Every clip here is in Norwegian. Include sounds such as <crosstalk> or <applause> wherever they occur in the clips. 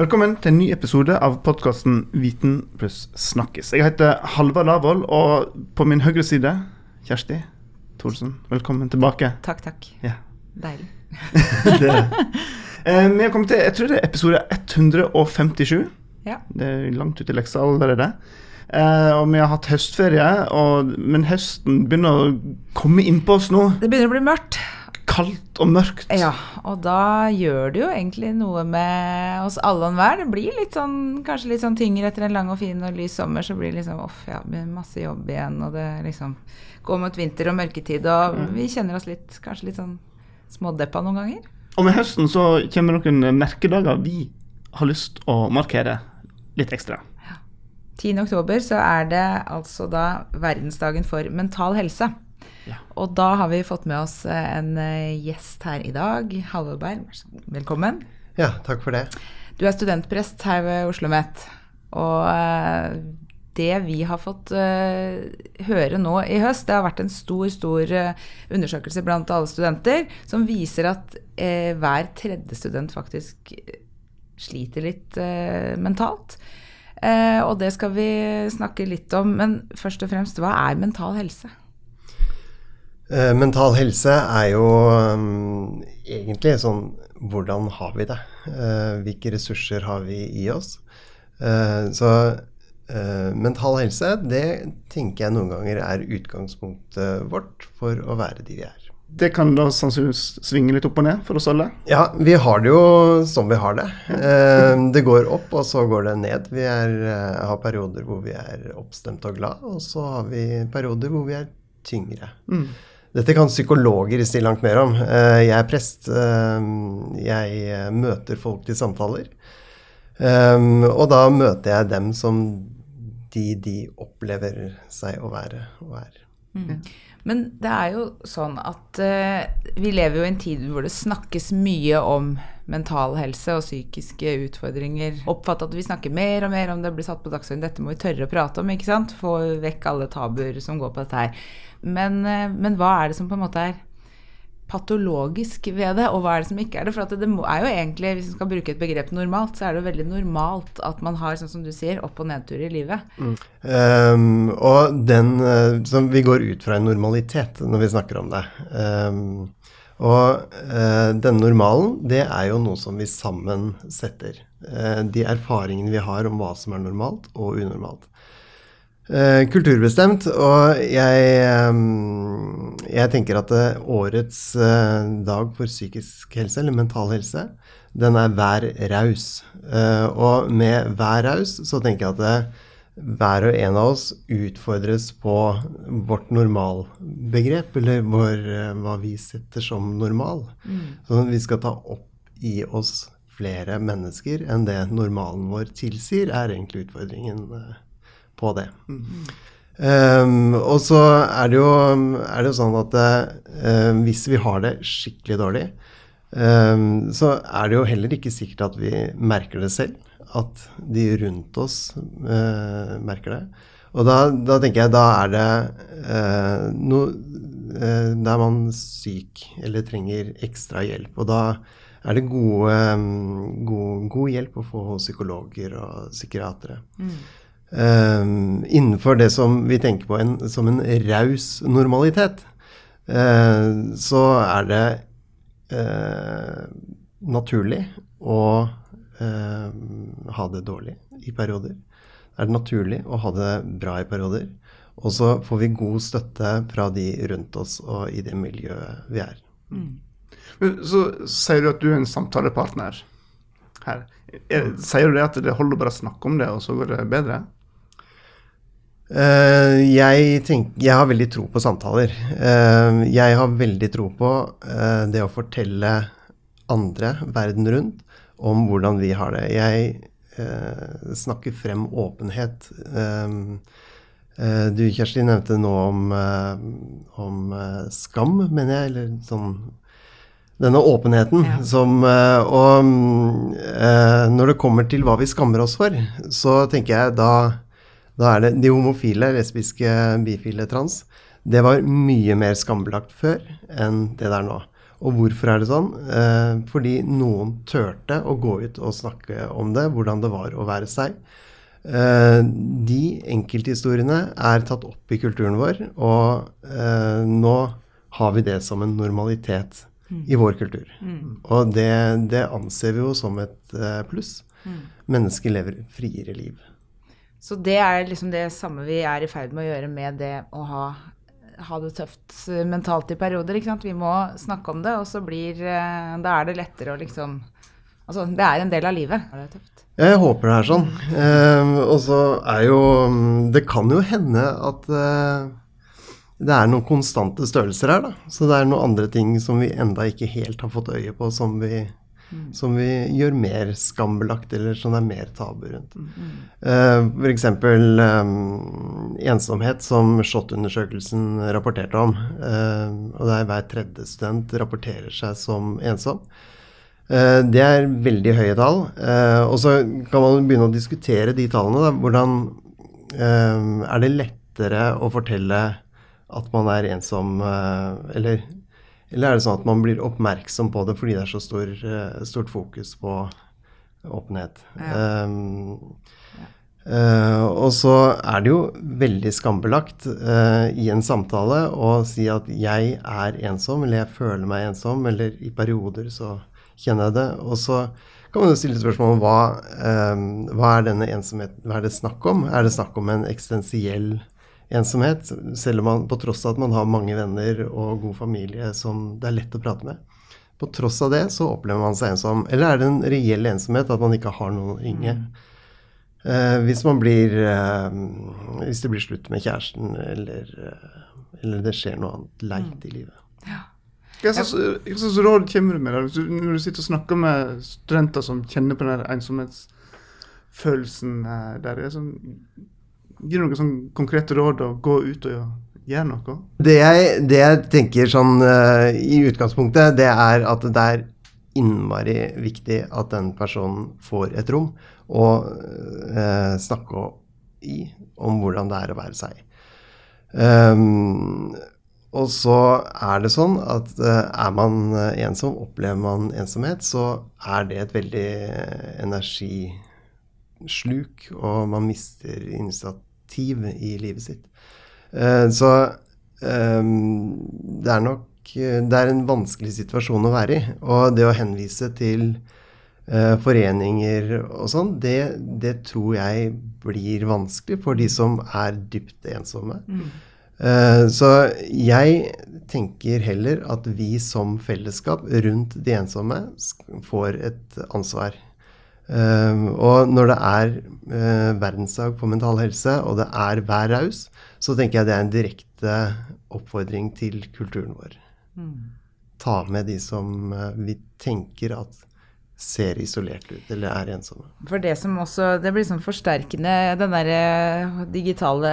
Velkommen til en ny episode av podkasten Viten pluss snakkis. Jeg heter Halvard Lavoll, og på min høyre side Kjersti Thorsen. Velkommen tilbake. Takk, takk. Ja. Deilig. <laughs> det. Eh, vi har kommet til jeg tror det er episode 157. Ja. Det er langt ut i leksa allerede. Eh, og vi har hatt høstferie, og, men høsten begynner å komme innpå oss nå. Det begynner å bli mørkt. Kaldt og mørkt. Ja, og da gjør det jo egentlig noe med oss alle og enhver. Det blir litt sånn, kanskje litt sånn tyngre etter en lang og fin og lys sommer. Så blir det liksom off, ja, masse jobb igjen, og det liksom går mot vinter og mørketid. Og vi kjenner oss litt, kanskje litt sånn smådeppa noen ganger. Og med høsten så kommer noen merkedager vi har lyst å markere litt ekstra. 10. oktober så er det altså da verdensdagen for mental helse. Ja. Og da har vi fått med oss eh, en eh, gjest her i dag. Halvor Berg, velkommen. Ja, takk for det. Du er studentprest her ved Oslo OsloMet. Og eh, det vi har fått høre nå i høst, det har vært en stor, stor undersøkelse blant alle studenter som viser at hver tredje student faktisk sliter litt mentalt. Og det skal vi snakke litt om. Men først og fremst, hva er mental helse? Eh, mental helse er jo um, egentlig sånn Hvordan har vi det? Uh, hvilke ressurser har vi i oss? Uh, så uh, mental helse, det tenker jeg noen ganger er utgangspunktet vårt for å være de vi er. Det kan da sannsynligvis svinge litt opp og ned for oss alle. Ja, vi har det jo som vi har det. Det går opp, og så går det ned. Vi er, har perioder hvor vi er oppstemt og glad, og så har vi perioder hvor vi er tyngre. Mm. Dette kan psykologer si langt mer om. Eh, Jeg er prest. eh, Jeg eh, møter folk til samtaler. Og da møter jeg dem som de de opplever seg å være og er. Men det er jo sånn at vi lever jo i en tid hvor det snakkes mye om mental helse og psykiske utfordringer. Oppfatt at vi snakker mer og mer om det blir satt på dagsordenen. Dette må vi tørre å prate om, ikke sant? Få vekk alle tabuer som går på dette her. Men, eh, men hva er det som på en måte er patologisk ved det, og hva er det som ikke er det? For det er jo egentlig, hvis vi skal bruke et begrep normalt, så er det jo veldig normalt at man har, sånn som du sier, opp- og nedtur i livet. Um, og den eh, som Vi går ut fra en normalitet når vi snakker om det. Um, og eh, denne normalen, det er jo noe som vi sammen setter. Eh, de erfaringene vi har om hva som er normalt og unormalt. Eh, kulturbestemt, og jeg, ehm, jeg tenker at eh, årets eh, dag for psykisk helse, eller mental helse, den er Vær raus. Eh, og med Vær raus så tenker jeg at det, hver og en av oss utfordres på vårt normalbegrep, eller vår, eh, hva vi setter som normal. Så vi skal ta opp i oss flere mennesker enn det normalen vår tilsier, er egentlig utfordringen eh, på det. Um, og så er det jo, er det jo sånn at uh, hvis vi har det skikkelig dårlig, um, så er det jo heller ikke sikkert at vi merker det selv. At de rundt oss eh, merker det. Og da, da tenker jeg da er det eh, noe eh, Da er man syk eller trenger ekstra hjelp. Og da er det gode, um, god, god hjelp å få hos psykologer og psykiatere. Um, innenfor det som vi tenker på en, som en raus normalitet, eh, så er det eh, naturlig å ha det dårlig i perioder. Er det naturlig å ha det bra i perioder? Og så får vi god støtte fra de rundt oss og i det miljøet vi er. Men Så sier du at du er en samtalepartner her. Er, sier du det at det holder bare å snakke om det, og så går det bedre? Uh, jeg, tenk, jeg har veldig tro på samtaler. Uh, jeg har veldig tro på uh, det å fortelle andre verden rundt om hvordan vi har det. Jeg eh, snakker frem åpenhet. Eh, eh, du, Kjersti, nevnte noe om, eh, om eh, skam, mener jeg. Eller sånn denne åpenheten Ja. som eh, Og når det kommer til hva vi skammer oss for, så tenker jeg da da er det de homofile, lesbiske, bifile, trans. Det var mye mer skambelagt før enn det det er nå. Og hvorfor er det sånn? Eh, fordi noen turte å gå ut og snakke om det, hvordan det var å være seg. Eh, de enkelthistoriene er tatt opp i kulturen vår, og eh, nå har vi det som en normalitet i vår kultur. Og det, det anser vi jo som et eh, pluss. Mennesker lever friere liv. Så det er liksom det samme vi er i ferd med å gjøre med det å ha, ha det tøft eh, mentalt i perioder. ikke sant? Vi må snakke om det, og så blir eh, Da er det lettere å liksom Altså, det er en del av livet. Det er tøft. Jeg håper det er sånn. Eh, og så er jo Det kan jo hende at eh, det er noen konstante størrelser her, da. Så det er noen andre ting som vi enda ikke helt har fått øye på, som vi, som vi gjør mer skambelagt, eller som det er mer tabu rundt. Uh, F.eks. Um, ensomhet, som SHoT-undersøkelsen rapporterte om. Uh, og der hver tredje student rapporterer seg som ensom. Uh, det er veldig høye tall. Eh, og så kan man begynne å diskutere de tallene. Da. Hvordan eh, Er det lettere å fortelle at man er ensom, eller, eller er det sånn at man blir oppmerksom på det fordi det er så stor, eh, stort fokus på åpenhet? Ja. Um, Uh, og så er det jo veldig skambelagt uh, i en samtale å si at jeg er ensom, eller jeg føler meg ensom, eller i perioder så kjenner jeg det. Og så kan man jo stille spørsmål om hva, eh, hva er denne ensomheten, hva er det snakk om? Er det snakk om en eksistensiell ensomhet, selv om man på tross av at man har mange venner og god familie som det er lett å prate med? På tross av det så opplever man seg ensom. Eller er det en reell ensomhet, at man ikke har noen å ringe? Eh, hvis man blir uh, Hvis det blir slutt med kjæresten, eller, uh, eller det skjer noe annet leit i livet. Ja. hva slags råd kommer du med da? Når du sitter og snakker med studenter som kjenner på den ensomhetsfølelsen der? Er sånn, gir du noen sånn konkrete råd og gå ut og gjøre, noe? Det jeg, det jeg tenker sånn uh, i utgangspunktet, det er at det er innmari viktig at den personen får et rom å uh, snakke i om hvordan det er å være seg. Um, og så er det sånn at eh, er man ensom, opplever man ensomhet, så er det et veldig energisluk, og man mister initiativ i livet sitt. Eh, så eh, det er nok det er en vanskelig situasjon å være i. Og det å henvise til eh, foreninger og sånn, det, det tror jeg blir vanskelig for de som er dypt ensomme. Mm. så jeg tenker heller at vi som fellesskap rundt de ensomme får et ansvar. Eh, og når det er eh, verdensdag på mental helse, og det er Vær raus, så tenker jeg det er en direkte oppfordring til kulturen vår. Ta med de som eh, vi tenker at ser isolert ut eller er ensomme. For det som også Det blir sånn forsterkende den der eh, digitale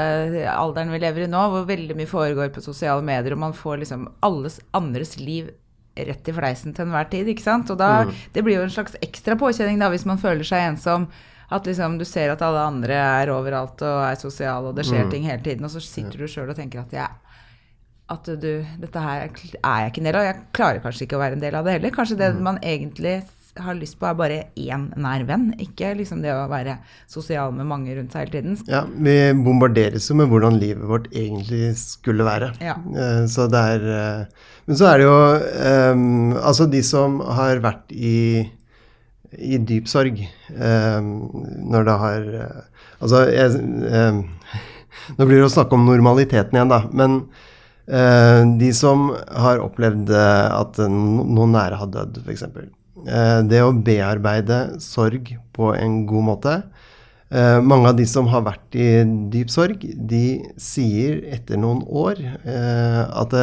alderen vi lever i nå, hvor veldig mye foregår på sosiale medier, og man får liksom alles andres liv rett i fleisen til enhver tid, ikke sant? Og da, det blir jo en slags ekstra påkjenning da, hvis man føler seg ensom. At liksom du ser at alle andre er overalt og er sosiale, og det skjer ting hele tiden, og så sitter du sjøl og tenker at ja, at du, dette her er jeg ikke en del av. Jeg klarer kanskje ikke å være en del av det heller. Kanskje det man egentlig har lyst på, er bare én nær venn. Ikke liksom det å være sosial med mange rundt seg hele tiden. Ja, vi bombarderes jo med hvordan livet vårt egentlig skulle være. Ja. Eh, Så det er eh, Men så er det jo um, Altså, de som har vært i, i dyp sorg um, når det har Altså, jeg um, Nå blir det å snakke om normaliteten igjen, da. Men eh, de som har opplevd at noen nære har dødd, f.eks. Eh, det å bearbeide sorg på en god måte Eh, mange av de som har vært i dyp sorg, de sier etter noen år eh, at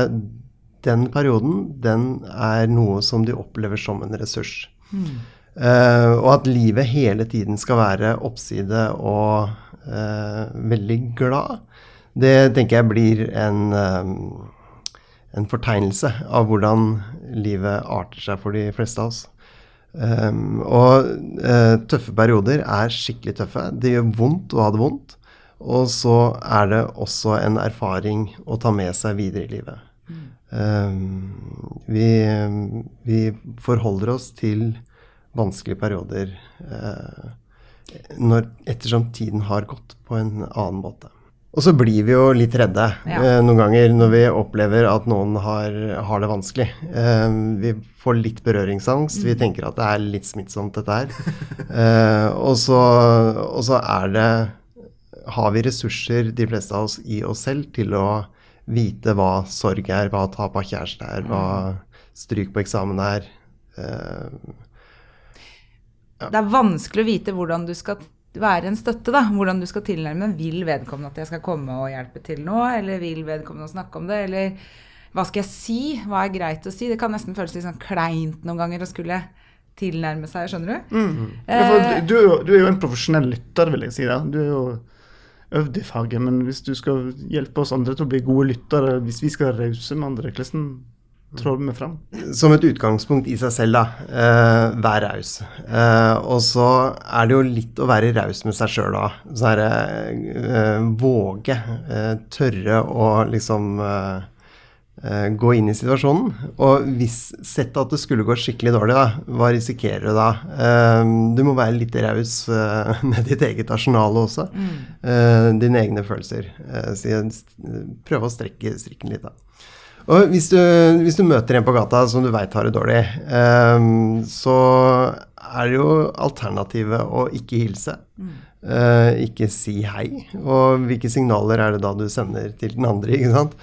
den perioden, den er noe som de opplever som en ressurs. Eh, og at livet hele tiden skal være oppside og eh, veldig glad, det tenker jeg blir en, en fortegnelse av hvordan livet arter seg for de fleste av oss. Um, og uh, tøffe perioder er skikkelig tøffe. Det gjør vondt å ha det vondt. Og så er det også en erfaring å ta med seg videre i livet. vi, vi, forholder oss til vanskelige perioder når, ettersom tiden har gått på en annen måte. Og så blir vi jo litt redde ja. eh, noen ganger når vi opplever at noen har, har det vanskelig. Eh, vi får litt berøringsangst. Mm. Vi tenker at det er litt smittsomt, dette her. Eh, og, så, og, så, er det Har vi ressurser, de fleste av oss, i oss selv til å vite hva sorg er, hva tap av kjæreste er, hva mm. stryk på eksamen er. Eh, ja. Det er vanskelig å vite hvordan du skal være en støtte, da. Hvordan du skal tilnærme den. Vil vedkommende at jeg skal komme og hjelpe til nå? Eller vil vedkommende snakke om det? Eller hva skal jeg si? Hva er greit å si? Det kan nesten føles litt sånn kleint noen ganger å skulle tilnærme seg, skjønner du? Mm. Ja, du, du, er jo, en profesjonell lytter, vil jeg si. da. Du er jo øvd i faget, men hvis du skal hjelpe oss andre til å bli gode lyttere, hvis vi skal være rause med andre, hvordan trår vi fram? Som et utgangspunkt i seg selv, da. Eh, vær raus. Eh, og så er det jo litt å være raus med seg sjøl òg. Sånn herre eh, Våge. Eh, tørre å liksom eh, eh, gå inn i situasjonen. Og hvis sett at det skulle gå skikkelig dårlig, da, hva risikerer du da? du må være litt raus <laughs> med ditt eget arsenal også. Mm. dine egne følelser. prøve å strekke strikken litt, da. Og hvis du, hvis du, møter en på gata som du veit har det dårlig, um, så er det jo alternativet å ikke hilse. Mm. Uh, ikke si hei. Og hvilke signaler er det da du sender til den andre? ikke sant?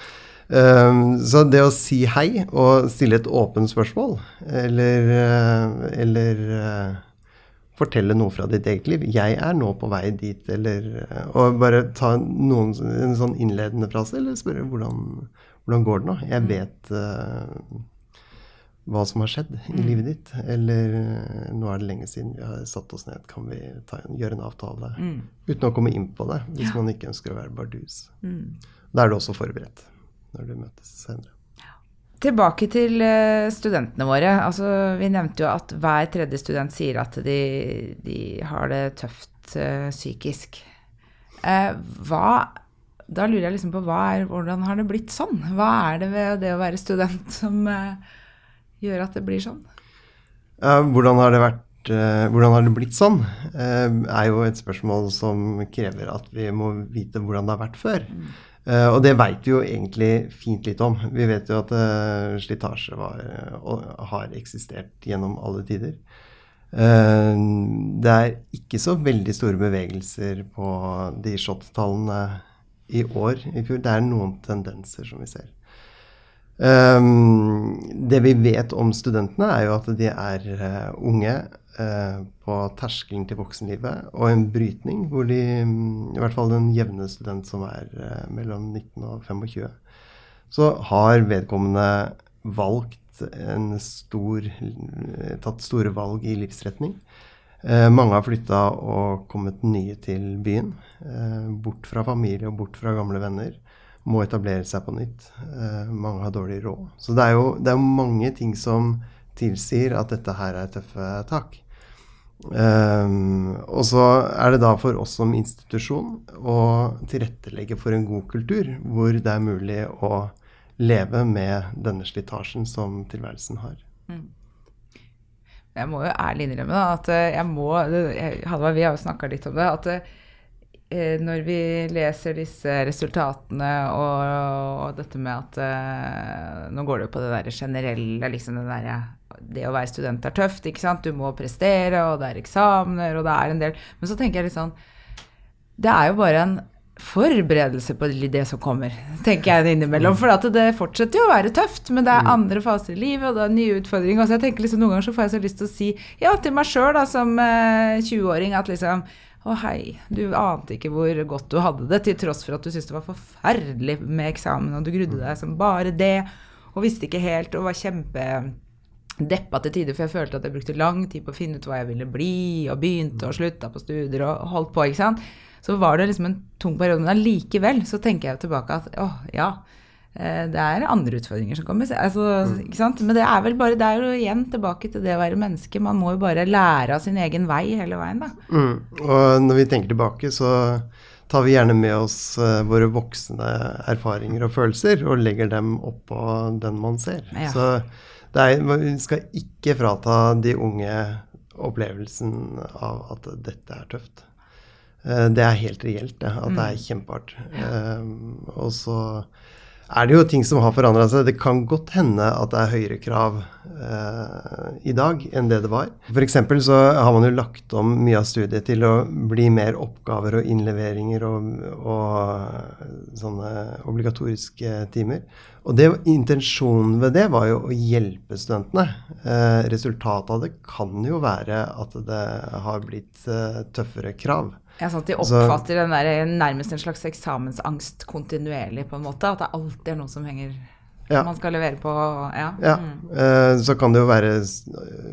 Um, så det å si hei og stille et åpent spørsmål, eller, uh, eller uh, fortelle noe fra ditt eget liv 'Jeg er nå på vei dit', eller Og bare ta noen, en sånn innledende frase, eller spørre hvordan hvordan går det nå? Jeg mm. vet uh, hva som har skjedd i mm. livet ditt. Eller uh, nå er det lenge siden vi har satt oss ned, kan vi en, gjøre en avtale? Mm. Uten å komme inn på det, hvis ja. man ikke ønsker å være bardus. Mm. Da er du også forberedt når du møtes senere. Tilbake til eh, studentene våre. Altså, vi nevnte jo at hver tredje student sier at de, de har det tøft uh, psykisk. Uh, hva da lurer jeg liksom på er, hvordan har det blitt sånn? Hva er det ved det å være student som uh, gjør at det blir sånn? Hvordan, har det vært, hvordan har det blitt sånn? er jo et spørsmål som krever at vi må vite hvordan det har vært før. Mm. Og det veit vi jo egentlig fint litt om. Vi vet jo at slitasje var, har eksistert gjennom alle tider. det er ikke så veldig store bevegelser på de shot-tallene i år, i fjor. Det er noen tendenser som vi ser. Um, det vi vet om studentene, er jo at de er uh, unge på terskelen til voksenlivet og en brytning hvor de, um, i hvert fall den jevne student som er uh, mellom 19 og 25, så har vedkommende valgt en stor Tatt store valg i livsretning. Eh, mange har flytta og kommet nye til byen. Eh, bort fra familie og bort fra gamle venner. Må etablere seg på nytt. Eh, mange har dårlig råd. Så det er jo det er mange ting som tilsier at dette her er tøffe tak. Um, og så er det da for oss som institusjon å tilrettelegge for en god kultur, hvor det er mulig å leve med denne slitasjen som tilværelsen har. Mm. Jeg må jo ærlig innrømme da, at eh, jeg må Halvard, vi har jo snakka litt om det. at eh, når vi leser disse resultatene og, og dette med at eh, Nå går det jo på det der generelle, liksom det derre Det å være student er tøft, ikke sant. Du må prestere, og det er eksamener, og det er en del Men så tenker jeg litt sånn Det er jo bare en forberedelse på det som kommer, tenker jeg innimellom. For det fortsetter jo å være tøft, men det er mm. andre faser i livet, og det er nye utfordringer. Så jeg tenker liksom Noen ganger så får jeg så lyst til å si ja til meg sjøl som eh, 20-åring at liksom å hei, du ante ikke hvor godt du hadde det, til tross for at du syntes det var forferdelig med eksamen, og du grudde deg som bare det, og visste ikke helt, og var kjempedeppa til tider, for jeg følte at jeg brukte lang tid på å finne ut hva jeg ville bli, og begynte og slutta på studier og holdt på, ikke sant så var det liksom en tung periode. Men allikevel så tenker jeg tilbake at å, ja. Eh, det er andre utfordringer som kommer. Altså, mm. Men det er vel bare, det er jo igjen tilbake til det å være menneske. Man må jo bare lære av sin egen vei hele veien. da. Mm. Og når vi tenker tilbake, så tar vi gjerne med oss uh, våre voksne erfaringer og følelser og legger dem oppå den man ser. Ja. Så er, vi skal ikke frata de unge opplevelsen av at dette er tøft. Uh, det er helt reelt, det. At det er mm. kjempehardt. Uh, og så er det jo ting som har forandra seg. Det kan godt hende at det er høyere krav eh, i dag enn det det var. F.eks. så har man jo lagt om mye av studiet til å bli mer oppgaver og innleveringer og, og sånne obligatoriske timer. Og det, intensjonen ved det var jo å hjelpe studentene. Eh, resultatet av det kan jo være at det har blitt eh, tøffere krav. Ja, sånn at de oppfatter den der, nærmest en slags eksamensangst kontinuerlig, på en måte. At det alltid er noe som henger ja. man skal levere på. Ja. ja. Mm. Uh, så kan det jo være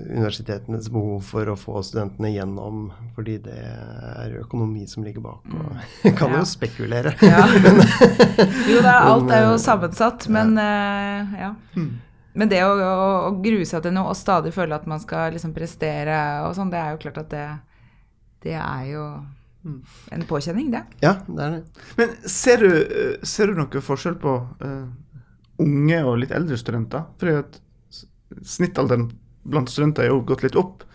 universitetenes behov for å få studentene gjennom, fordi det er økonomi som ligger bak. Og mm. <laughs> kan ja. jo spekulere. Ja. <laughs> jo, da, alt er jo eh, sammensatt, men ja. Mm. Men det å, å, å, grue seg til noe og stadig føle at man skal liksom prestere og sånn, det er jo klart at det, det er jo. En påkjenning, det. Ja, det er det. Men ser du, eh, ser du noe forskjell på uh, unge og litt eldre studenter? Fordi at snittalderen blant studenter er jo gått litt opp.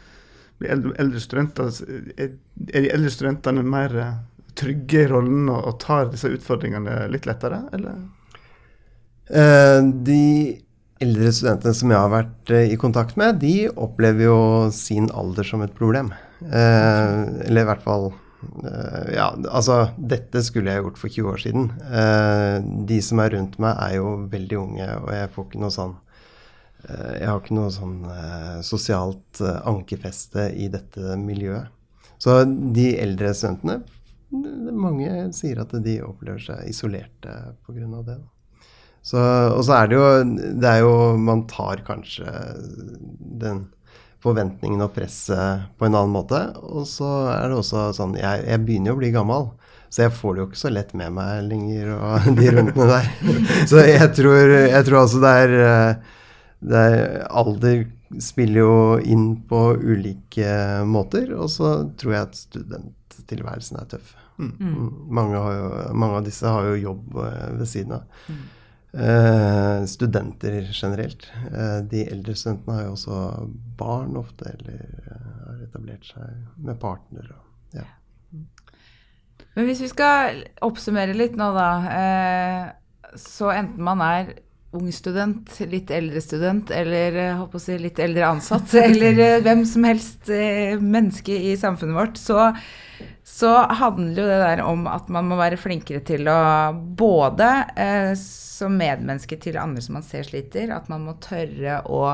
Eldre, eldre studenter, er, er, de eldre studentene mer uh, trygge i rollen og, og, tar disse utfordringene litt lettere, eller? Uh, de eldre studentene som jeg har vært i kontakt med, de opplever jo sin alder som et problem. eller i hvert fall Uh, ja, altså Dette skulle jeg gjort for 20 år siden. Uh, de som er rundt meg, er jo veldig unge, og jeg får ikke noe sånn uh, Jeg har ikke noe sånn sosialt ankerfeste i dette miljøet. Så de eldre studentene Mange sier at de opplever seg isolerte pga. det. Og så er det jo Det er jo Man tar kanskje den forventningene og presset på en annen måte. Og så er det også sånn Jeg, jeg begynner jo å bli gammel, så jeg får det jo ikke så lett med meg lenger og de rundene der. <laughs> Så jeg tror, jeg tror altså det er, det er Alder spiller jo inn på ulike måter, og så tror jeg at studenttilværelsen er tøff. Mm. mm. Mange, jo, mange, av disse har jo jobb eh, ved siden av. Mm. Eh, studenter generelt. Uh, de eldre studentene har jo også barn ofte, eller uh, har etablert seg med partner. Og, ja. Men hvis vi skal oppsummere litt nå, da. Så enten man er ung student, litt eldre student eller å si, litt eldre ansatt, <laughs> eller hvem som helst menneske i samfunnet vårt, så, så handler jo det der om at man må være flinkere til å både eh, som medmenneske til andre som man ser sliter. At man må tørre å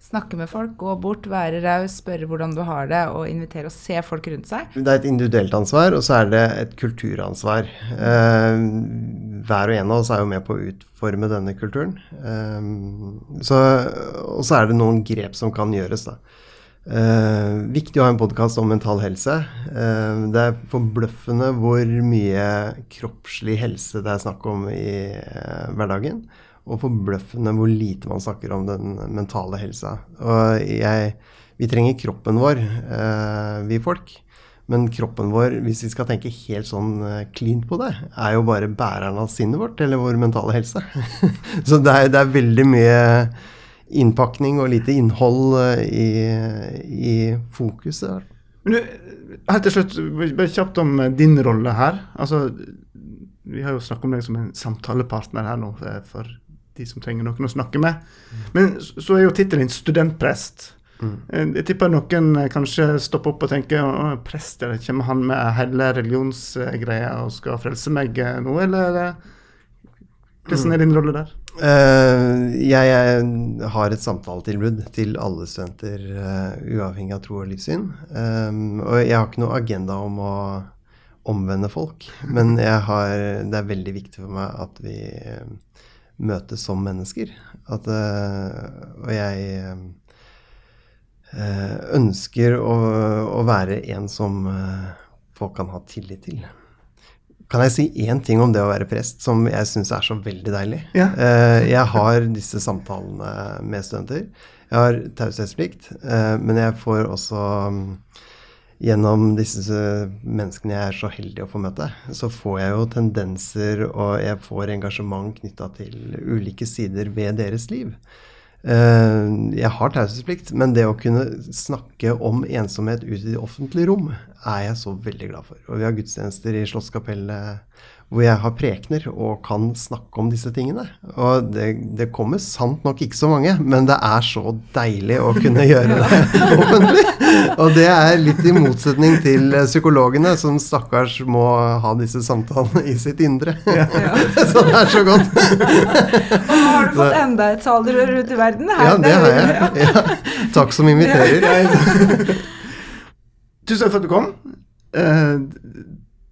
snakke med folk, gå bort, være raus, spørre hvordan du har det, og invitere og se folk rundt seg. Det er et individuelt ansvar, og så er det et kulturansvar. Eh, hver og en av oss er jo med på å utforme denne kulturen. Eh, så, og så er det noen grep som kan gjøres, da. Eh, viktig å ha en podkast om mental helse. Uh, det er forbløffende hvor mye kroppslig helse det er snakk om i uh, hverdagen. Og forbløffende hvor lite man snakker om den mentale helsa. Og jeg, vi trenger kroppen vår, vi folk. Men kroppen vår, hvis vi skal tenke helt sånn clean på det, er jo bare bæreren av sinnet vårt, eller vår mentale helse. <laughs> Så det er, det er veldig mye innpakning og lite innhold eh, i, i fokuset. Men du, helt til slutt, bare kjapt om eh, din rolle her. Altså, vi har jo snakket om deg som en samtalepartner her nå eh, for de som trenger noen å snakke med. Men så er jo tittelen studentprest. Mm. Jeg tipper noen kanskje stopper opp og tenker å, prest, eller kommer han med hele religionsgreia og skal frelse meg nå, eller hvordan er din rolle der? Uh, jeg, jeg, har et samtaletilbud til alle studenter, uh, uavhengig av tro og livssyn. Um, og jeg har ikke noe agenda om å omvende folk, men har, det er veldig viktig for meg at vi uh, møtes som mennesker. At, og jeg ønsker å, å, være en som folk kan ha tillit til. Kan jeg si én ting om det å være prest som jeg syns er så veldig deilig? Ja. Eh, jeg har disse samtalene med studenter. Jeg har taushetsplikt, eh, men jeg får også gjennom disse menneskene jeg er så heldig å få møte, så får jeg jo tendenser og jeg får engasjement knytta til ulike sider ved deres liv. Eh, jeg har taushetsplikt, men det å kunne snakke om ensomhet ut i det offentlige rom, er jeg så veldig glad for. Og vi har gudstjenester i Slottskapellet hvor jeg har prekener og kan snakke om disse tingene. Og det, det, kommer sant nok ikke så mange, men det er så deilig å kunne <laughs> gjøre det offentlig. Og det er litt i motsetning til psykologene, som stakkars må ha disse samtalene i sitt indre. Ja. <laughs> så det er så godt. Og nå har du fått enda et talerør ut i verden. Her, ja, det har jeg. Ja. Takk som inviterer. <laughs> Tusen takk for at du kom. Uh,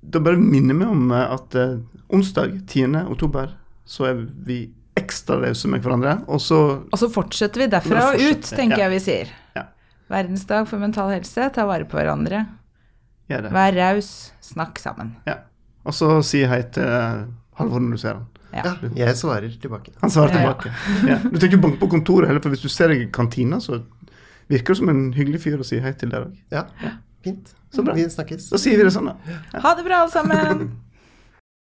da bare minner vi om eh, at eh, onsdag 10. oktober så er vi ekstra rause med hverandre. Og så, og så fortsetter vi derfra og ut, tenker ja. jeg vi sier. Ja. Verdensdag for mental helse. Ta vare på hverandre. Vær raus. Snakk sammen. Ja. Og så si hei til uh, Halvor når du ser han. Ja. jeg svarer tilbake. Han svarer tilbake. Ja. Du trenger ikke banke på kontoret heller, for hvis du ser deg i kantina, så virker du som en hyggelig fyr å si hei til der òg. Ja. Fint. Så bra. Vi snakkes. Da sier vi det sånn, da. Ha det bra, alle sammen. <laughs>